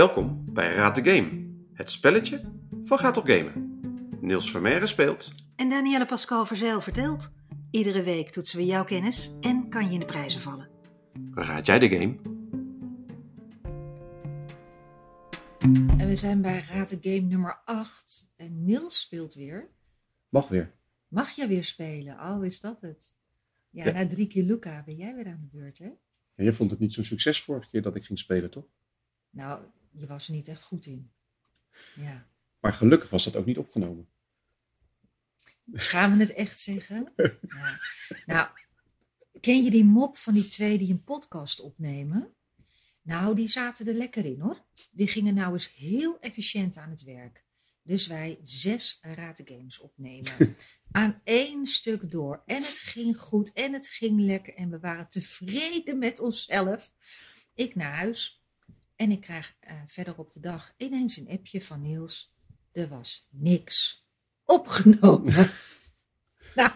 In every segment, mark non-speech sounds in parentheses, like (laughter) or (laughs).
Welkom bij Raad de Game, het spelletje van Gaat op Gamen. Niels Vermeeren speelt. En Danielle Pascal Verzeil vertelt. Iedere week toetsen we jouw kennis en kan je in de prijzen vallen. Raad jij de game? En we zijn bij Raad de Game nummer 8. En Niels speelt weer. Mag weer. Mag jij weer spelen? Oh, is dat het? Ja, Ja. na drie keer Luca ben jij weer aan de beurt, hè? En je vond het niet zo'n succes vorige keer dat ik ging spelen, toch? Nou, je was er niet echt goed in. Ja. Maar gelukkig was dat ook niet opgenomen. Gaan we het echt zeggen? (laughs) Ja. Nou, ken je die mop van die twee die een podcast opnemen? Nou, die zaten er lekker in hoor. Die gingen nou eens heel efficiënt aan het werk. Dus wij zes ratengames opnemen. (laughs) aan één stuk door. En het ging goed en het ging lekker. En we waren tevreden met onszelf. Ik naar huis. En ik krijg eh, verder op de dag ineens een appje van Niels. Er was niks opgenomen. (laughs) nou,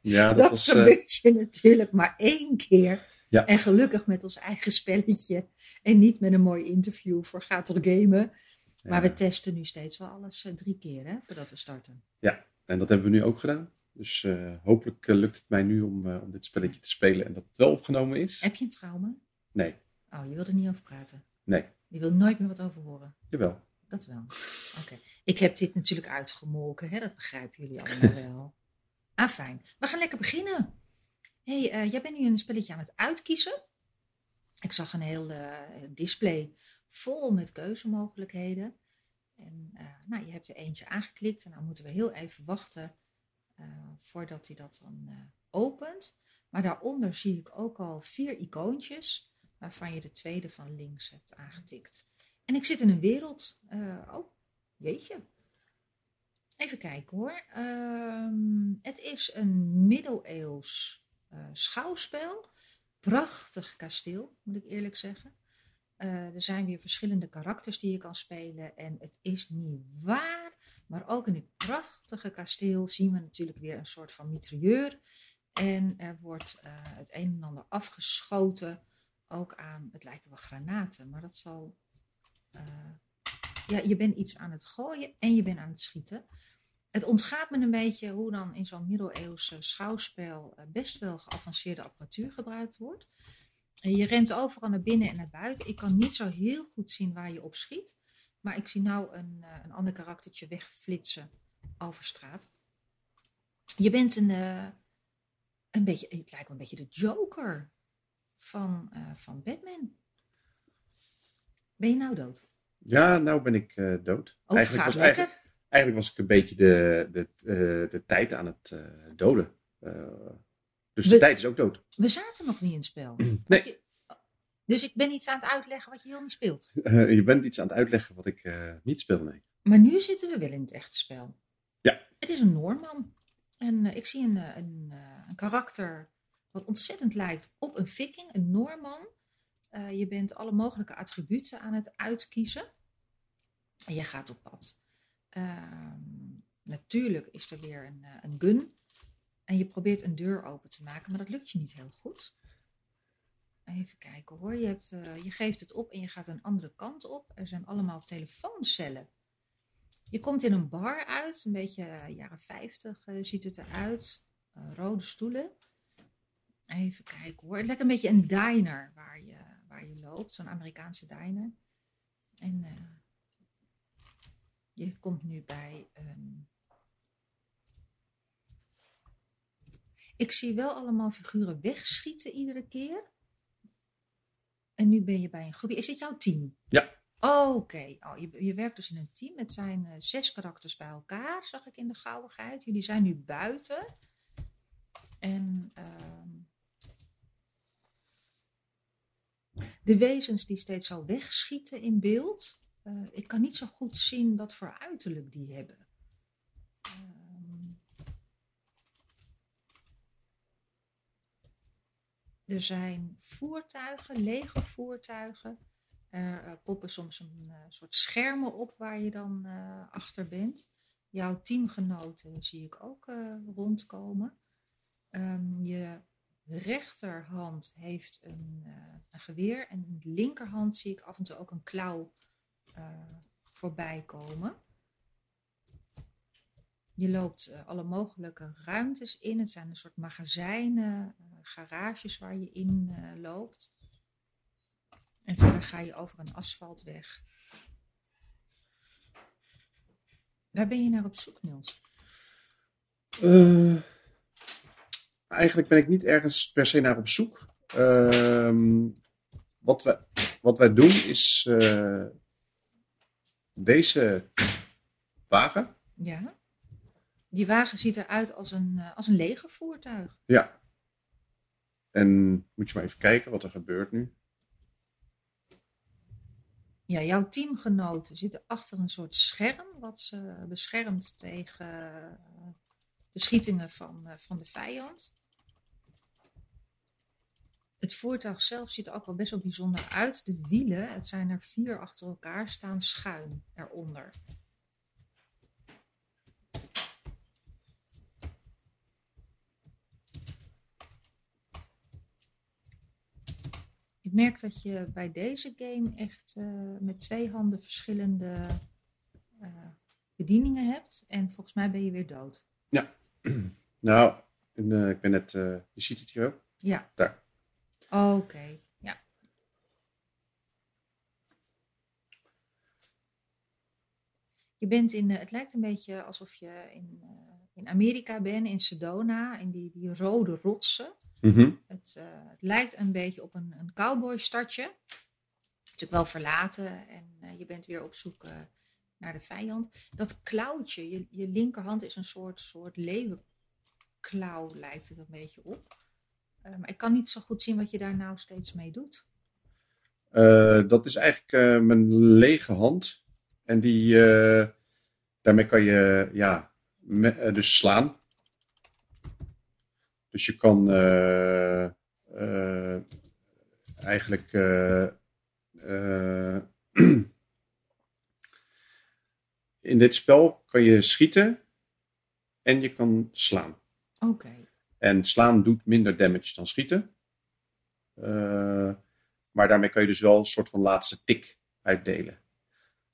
Ja, dat, dat, was... eh, gebeurt je natuurlijk maar één keer. Ja. En gelukkig met ons eigen spelletje. En niet met een mooi interview voor Gaat er gamen. Maar ja. we testen nu steeds wel alles eh, drie keer hè, voordat we starten. Ja, en dat hebben we nu ook gedaan. Dus hopelijk lukt het mij nu om, om dit spelletje te spelen en dat het wel opgenomen is. Heb je een trauma? Nee, Oh, je wil er niet over praten. nee, Je wil nooit meer wat over horen. jawel. Dat wel. Oké. Ik heb dit natuurlijk uitgemolken, hè? dat begrijpen jullie allemaal (laughs) wel. Ah, fijn. We gaan lekker beginnen. hey, eh, jij bent nu een spelletje aan het uitkiezen. Ik zag een heel eh, display vol met keuzemogelijkheden. En eh, nou, je hebt er eentje aangeklikt en dan moeten we heel even wachten voordat hij dat dan opent. Maar daaronder zie ik ook al vier icoontjes, waarvan je de tweede van links hebt aangetikt. En ik zit in een wereld. eh, oh, jeetje. Even kijken hoor. Ehm, het is een middeleeuws eh, schouwspel. Prachtig kasteel, moet ik eerlijk zeggen. Eh, er zijn weer verschillende karakters die je kan spelen. En het is niet waar. Maar ook in dit prachtige kasteel zien we natuurlijk weer een soort van mitrailleur. En er wordt het een en ander afgeschoten. Ook aan, het lijken wel granaten, maar dat zal eh, ja, je bent iets aan het gooien en je bent aan het schieten. Het ontgaat me een beetje hoe dan in zo'n middeleeuwse schouwspel eh, best wel geavanceerde apparatuur gebruikt wordt. En je rent overal naar binnen en naar buiten. Ik kan niet zo heel goed zien waar je op schiet. Maar ik zie nou een, eh, een ander karaktertje wegflitsen over straat. Je bent een, eh, een beetje, het lijkt me een beetje de Joker van, eh, van Batman. Ben je nou dood? Ja, nou ben ik eh, dood. Oh, gaat was, lekker. eigenlijk, eigenlijk was ik een beetje de, de, eh, de tijd aan het doden. Dus de tijd is ook dood. We zaten nog niet in het spel. Nee. Je- dus ik ben iets aan het uitleggen wat je heel niet speelt. (laughs) Je bent iets aan het uitleggen wat ik niet speel, nee. Maar nu zitten we wel in het echte spel. Ja. Het is een Noorman. En ik zie een, een, een karakter wat ontzettend lijkt op een viking, een Noorman. Eh, je bent alle mogelijke attributen aan het uitkiezen. En je gaat op pad. Ehm, natuurlijk is er weer een, eh, een gun. En je probeert een deur open te maken, maar dat lukt je niet heel goed. Even kijken hoor. Je, hebt, eh, je geeft het op en je gaat een andere kant op. Er zijn allemaal telefooncellen. Je komt in een bar uit, een beetje jaren 50 eh, ziet het eruit. Rode stoelen. Even kijken hoor. Het lijkt een beetje een diner waar je, waar je loopt, zo'n Amerikaanse diner. En eh, je komt nu bij een. Ik zie wel allemaal figuren wegschieten iedere keer. En nu ben je bij een groepje. Is dit jouw team? Ja. Oké, oh, je, je werkt dus in een team. Het zijn eh, zes karakters bij elkaar, zag ik in de gauwigheid. Jullie zijn nu buiten. En ehm, de wezens die steeds zo wegschieten in beeld. eh, ik kan niet zo goed zien wat voor uiterlijk die hebben. Ehm, er zijn voertuigen, lege voertuigen. Er eh, poppen soms een eh, soort schermen op waar je dan achter bent. Jouw teamgenoten zie ik ook rondkomen. Ehm, je rechterhand heeft een, eh, een geweer en in de linkerhand zie ik af en toe ook een klauw eh, voorbij komen. Je loopt eh, alle mogelijke ruimtes in. Het zijn een soort magazijnen, garages waar je in loopt. En verder ga je over een asfaltweg. Waar ben je naar op zoek, Niels? Eigenlijk ben ik niet ergens per se naar op zoek. Ehm, wat, wij, wat wij doen is eh, deze wagen. Ja. Die wagen ziet eruit als een, eh, als een legervoertuig. Ja. En moet je maar even kijken wat er gebeurt nu. Ja, jouw teamgenoten zitten achter een soort scherm, wat ze beschermt tegen eh, beschietingen van, van de vijand. Het voertuig zelf ziet er ook wel best wel bijzonder uit. De wielen, het zijn er vier achter elkaar, staan schuin eronder. Ik merk dat je bij deze game echt eh, met twee handen verschillende eh, bedieningen hebt. En volgens mij ben je weer dood. (clears throat) Nou, en, eh, ik ben net, eh, je ziet het hier ook. Ja. Daar. Oké, ja. Je bent in, eh, het lijkt een beetje alsof je in, eh, in Amerika bent, in Sedona, in die, die rode rotsen. Mhm. Het, eh, het lijkt een beetje op een, een cowboystadje. Natuurlijk wel verlaten en je bent weer op zoek naar de vijand. Dat klauwtje, je, je linkerhand is een soort, soort leeuwenklauw, lijkt het een beetje op. Eh, maar ik kan niet zo goed zien wat je daar nou steeds mee doet. Eh, dat is eigenlijk eh, mijn lege hand. En die, daarmee kan je ja, me- dus slaan. Dus je kan eigenlijk (clears throat) in dit spel kan je schieten en je kan slaan. Oké. En slaan doet minder damage dan schieten. Eh, maar daarmee kan je dus wel een soort van laatste tik uitdelen.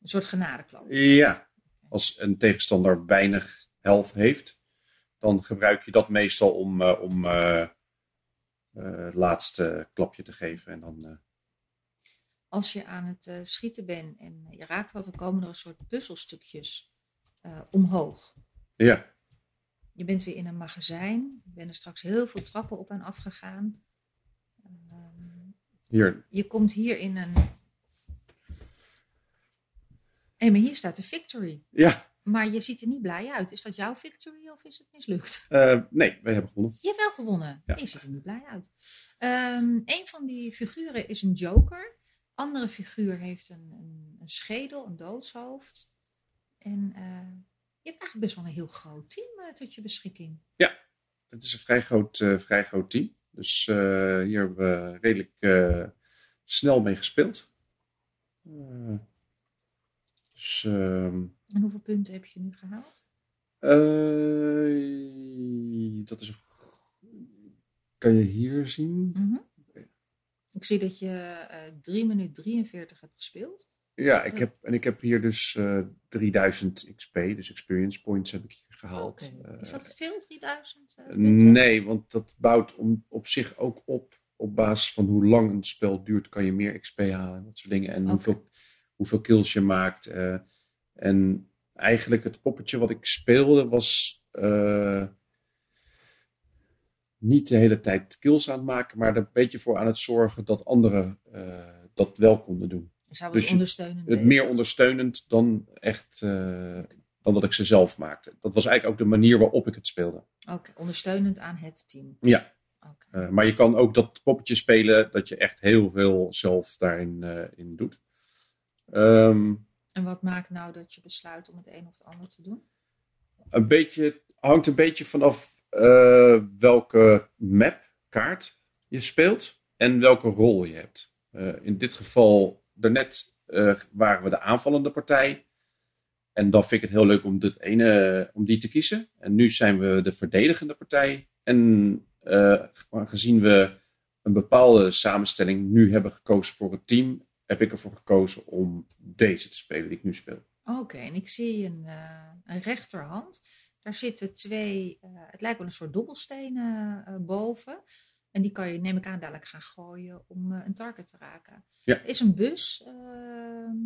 Een soort genadeklap. Ja, als een tegenstander weinig health heeft, dan gebruik je dat meestal om, eh, om eh, het laatste klapje te geven. En dan, Als je aan het schieten bent en je raakt wat, dan komen er een soort puzzelstukjes omhoog. ja, Je bent weer in een magazijn. Je bent er straks heel veel trappen op en af gegaan. Ehm, hier. je komt hier in een. Hé, maar hier staat de victory. Ja, Maar je ziet er niet blij uit. Is dat jouw victory of is het mislukt? eh, nee, wij hebben gewonnen. Je hebt wel gewonnen. Ja. Je ziet er niet blij uit. Ehm een van die figuren is een joker. Andere figuur heeft een, een, een schedel, een doodshoofd. En je hebt eigenlijk best wel een heel groot team eh, tot je beschikking. Het is een vrij groot, eh, vrij groot team. Dus eh, hier hebben we redelijk snel mee gespeeld. Dus ehm, En hoeveel punten heb je nu gehaald? eh, dat is. Kan je hier zien? Mhm. Ik zie dat je eh 3 minuten 43 hebt gespeeld. Ja, ik Ja. heb, en ik heb hier dus eh 3000 XP, dus experience points heb ik hier gehaald. Eh, Is dat te veel, 3000 eh, nee, want dat bouwt om, op zich ook op. Op basis van hoe lang een spel duurt, kan je meer XP halen en dat soort dingen. En hoeveel, hoeveel kills je maakt. eh. en eigenlijk het poppetje wat ik speelde was niet de hele tijd kills aan het maken, maar er een beetje voor aan het zorgen dat anderen dat wel konden doen. Dus het meer ondersteunend dan echt eh, dan dat ik ze zelf maakte. Dat was eigenlijk ook de manier waarop ik het speelde. Oké, ondersteunend aan het team. Ja, eh, maar je kan ook dat poppetje spelen dat je echt heel veel zelf daarin eh, in doet. Ehm, En wat maakt nou dat je besluit om het een of het ander te doen? een beetje, hangt een beetje vanaf welke map, kaart je speelt en welke rol je hebt. In dit geval, daarnet eh, waren we de aanvallende partij. En dan vind ik het heel leuk om, dit ene, om die te kiezen. En nu zijn we de verdedigende partij. En eh, aangezien we een bepaalde samenstelling nu hebben gekozen voor het team, heb ik ervoor gekozen om deze te spelen die ik nu speel. Oké, en ik zie een, eh, een rechterhand. Daar zitten twee, het lijkt wel een soort dobbelstenen boven. En die kan je, neem ik aan, dadelijk gaan gooien om eh, een target te raken. Ja. Er is een bus ehm,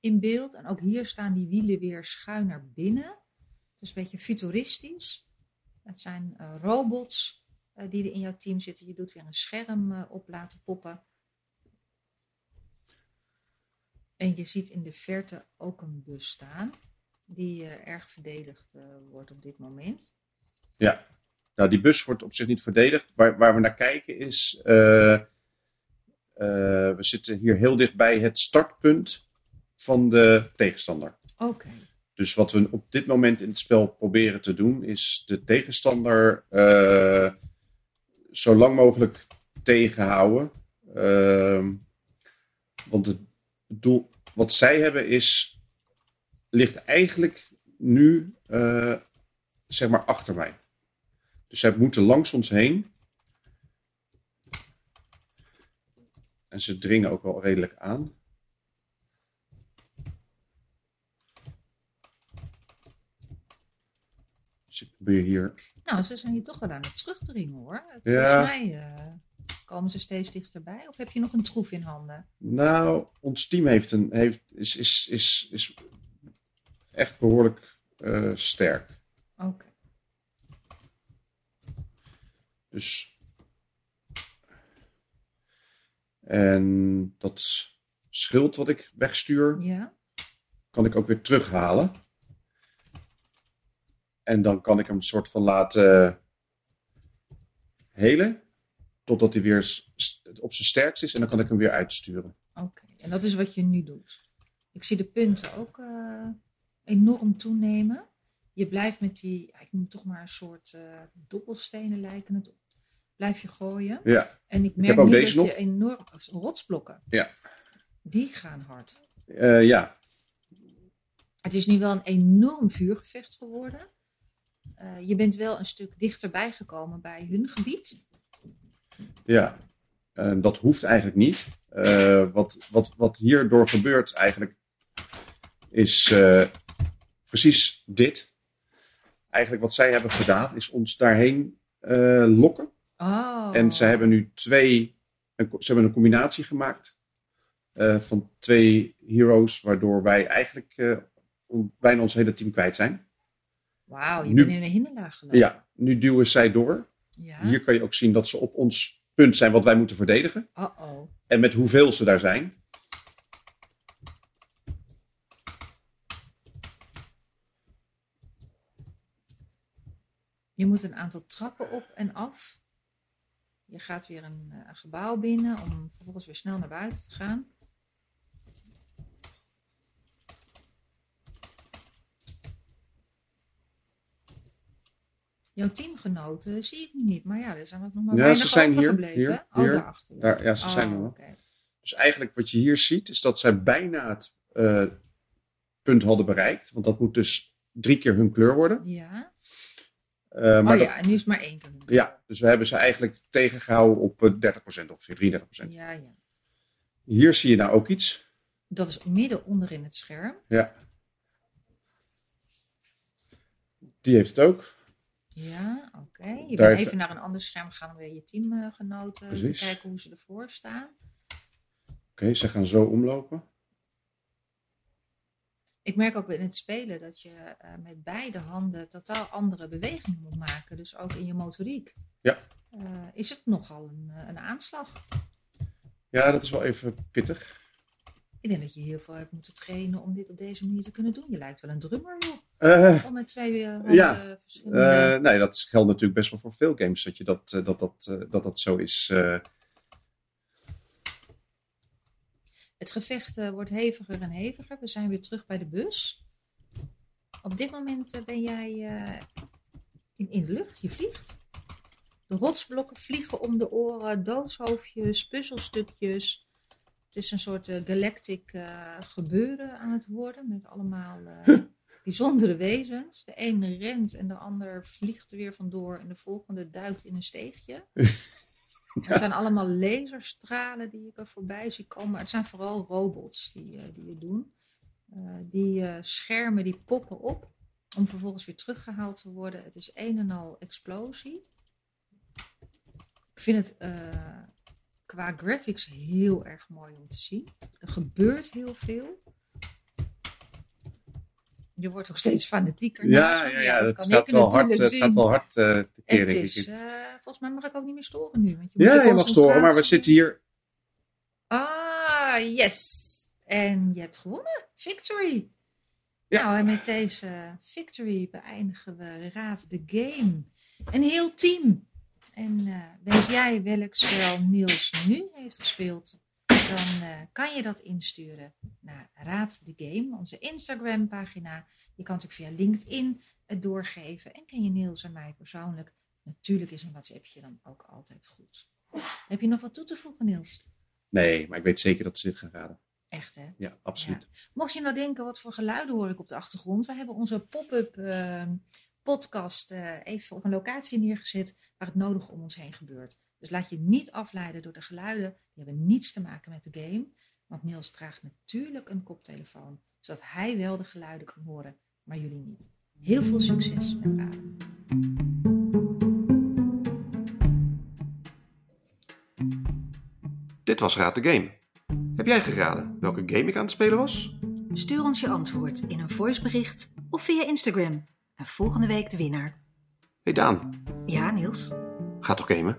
in beeld. En ook hier staan die wielen weer schuin naar binnen. Het is een beetje futuristisch. Het zijn eh, robots eh, die er in jouw team zitten. Je doet weer een scherm op laten poppen. En je ziet in de verte ook een bus staan. Die erg verdedigd wordt op dit moment. Ja, nou die bus wordt op zich niet verdedigd. Waar, waar we naar kijken is, eh, eh, we zitten hier heel dicht bij het startpunt van de tegenstander. Oké. Dus wat we op dit moment in het spel proberen te doen, is de tegenstander eh, zo lang mogelijk tegenhouden. Ehm, want het doel wat zij hebben is, ligt eigenlijk nu zeg maar achter mij. Dus zij moeten langs ons heen. En ze dringen ook wel redelijk aan. Dus ik probeer hier. Nou, ze zijn hier toch wel aan het terugdringen hoor. Ja. Volgens mij eh, komen ze steeds dichterbij. Of heb je nog een troef in handen? Nou, ons team heeft een, heeft, is, is, is, is echt behoorlijk eh, sterk. Oké. Dus. En dat schild wat ik wegstuur, Ja. kan ik ook weer terughalen. En dan kan ik hem een soort van laten helen. Totdat hij weer op zijn sterkst is. En dan kan ik hem weer uitsturen. Oké. En dat is wat je nu doet. Ik zie de punten ook eh, enorm toenemen. Je blijft met die, ik noem het toch maar een soort eh, dobbelstenen lijken het op. Blijf je gooien. Ja, En ik merk heb ook nu deze dat nog. je enorm, rotsblokken. Ja. Die gaan hard. eh, ja. Het is nu wel een enorm vuurgevecht geworden. Eh, je bent wel een stuk dichterbij gekomen bij hun gebied. Ja, dat hoeft eigenlijk niet. Eh, wat, wat, wat hierdoor gebeurt eigenlijk is precies dit. Eigenlijk wat zij hebben gedaan is ons daarheen lokken. Oh. En ze hebben nu twee, een, ze hebben een combinatie gemaakt eh, van twee heroes, waardoor wij eigenlijk on- bijna ons hele team kwijt zijn. Wauw, je Nu- bent in een hinderlaag gelopen. Ja, nu duwen zij door. Ja. Hier kan je ook zien dat ze op ons punt zijn wat wij moeten verdedigen. Uh-oh. En met hoeveel ze daar zijn. Je moet een aantal trappen op en af. Je gaat weer een, eh, een gebouw binnen om vervolgens weer snel naar buiten te gaan. Jouw teamgenoten zie ik nu niet, maar ja, er zijn ook nog maar Ja, weinig ze zijn hier, hier, oh, hier. daarachter. Daar, ja, ze Oh, zijn er nog. oké. Dus eigenlijk wat je hier ziet, is dat zij bijna het eh, punt hadden bereikt. Want dat moet dus drie keer hun kleur worden. Ja. Eh, maar oh dat- ja, en nu is maar één keer. ja, dus we hebben ze eigenlijk tegengehouden op eh, 30% ongeveer, 33%. Ja, ja. Hier zie je nou ook iets. Dat is midden onderin het scherm. Ja. Die heeft het ook. Ja, oké. Je bent heeft- even naar een ander scherm gaan om weer je teamgenoten te Precies. kijken hoe ze ervoor staan. Oké, ze gaan zo omlopen. Ik merk ook in het spelen dat je eh, met beide handen totaal andere bewegingen moet maken. Dus ook in je motoriek. Ja. Eh, is het nogal een, eh, een aanslag? Ja, dat is wel even pittig. Ik denk dat je heel veel hebt moeten trainen om dit op deze manier te kunnen doen. Je lijkt wel een drummer, joh. Om met twee handen Ja. verschillende... nee, dat geldt natuurlijk best wel voor veel games, dat je dat, dat, dat, dat, dat zo is. Het gevecht eh, wordt heviger en heviger. We zijn weer terug bij de bus. Op dit moment eh, ben jij eh, in, in de lucht. Je vliegt. De rotsblokken vliegen om de oren. Doodshoofdjes, puzzelstukjes. Het is een soort galactic gebeuren aan het worden. Met allemaal bijzondere wezens. De een rent en de ander vliegt er weer vandoor en de volgende duikt in een steegje. (laughs) Het zijn allemaal laserstralen die ik er voorbij zie komen. Maar het zijn vooral robots die, eh, die het doen. Eh, die eh, schermen die poppen op om vervolgens weer teruggehaald te worden. Het is een en al explosie. Ik vind het qua graphics heel erg mooi om te zien. Er gebeurt heel veel. Je wordt ook steeds fanatieker. Ja, ja, ja, dat kan gaat ik wel hard, het gaat wel hard eh te keren. Het is, eh, volgens mij mag ik ook niet meer storen nu. Want je moet ja, je mag storen, maar we zitten hier. Ah, yes. En je hebt gewonnen. Victory. Ja. Nou, en met deze victory beëindigen we Raad de Game. Een heel team. En eh, weet jij welk spel Niels nu heeft gespeeld? Dan eh, kan je dat insturen naar Raad de Game, onze Instagram pagina. Je kan natuurlijk via LinkedIn het doorgeven. En ken je Niels en mij persoonlijk? Natuurlijk is een WhatsAppje dan ook altijd goed. Heb je nog wat toe te voegen, Niels? Nee, maar ik weet zeker dat ze dit gaan raden. Echt, hè? Ja, absoluut. Mocht je nou denken, wat voor geluiden hoor ik op de achtergrond? We hebben onze pop-up eh, podcast eh, even op een locatie neergezet waar het nodig om ons heen gebeurt. Dus laat je niet afleiden door de geluiden. Die hebben niets te maken met de game. Want Niels draagt natuurlijk een koptelefoon, zodat hij wel de geluiden kan horen, maar jullie niet. Heel veel succes met raden. Dit was Raad de Game. Heb jij geraden welke game ik aan het spelen was? Stuur ons je antwoord in een voicebericht of via Instagram. En volgende week de winnaar. Hey Daan, Ja, Niels? ga toch gamen?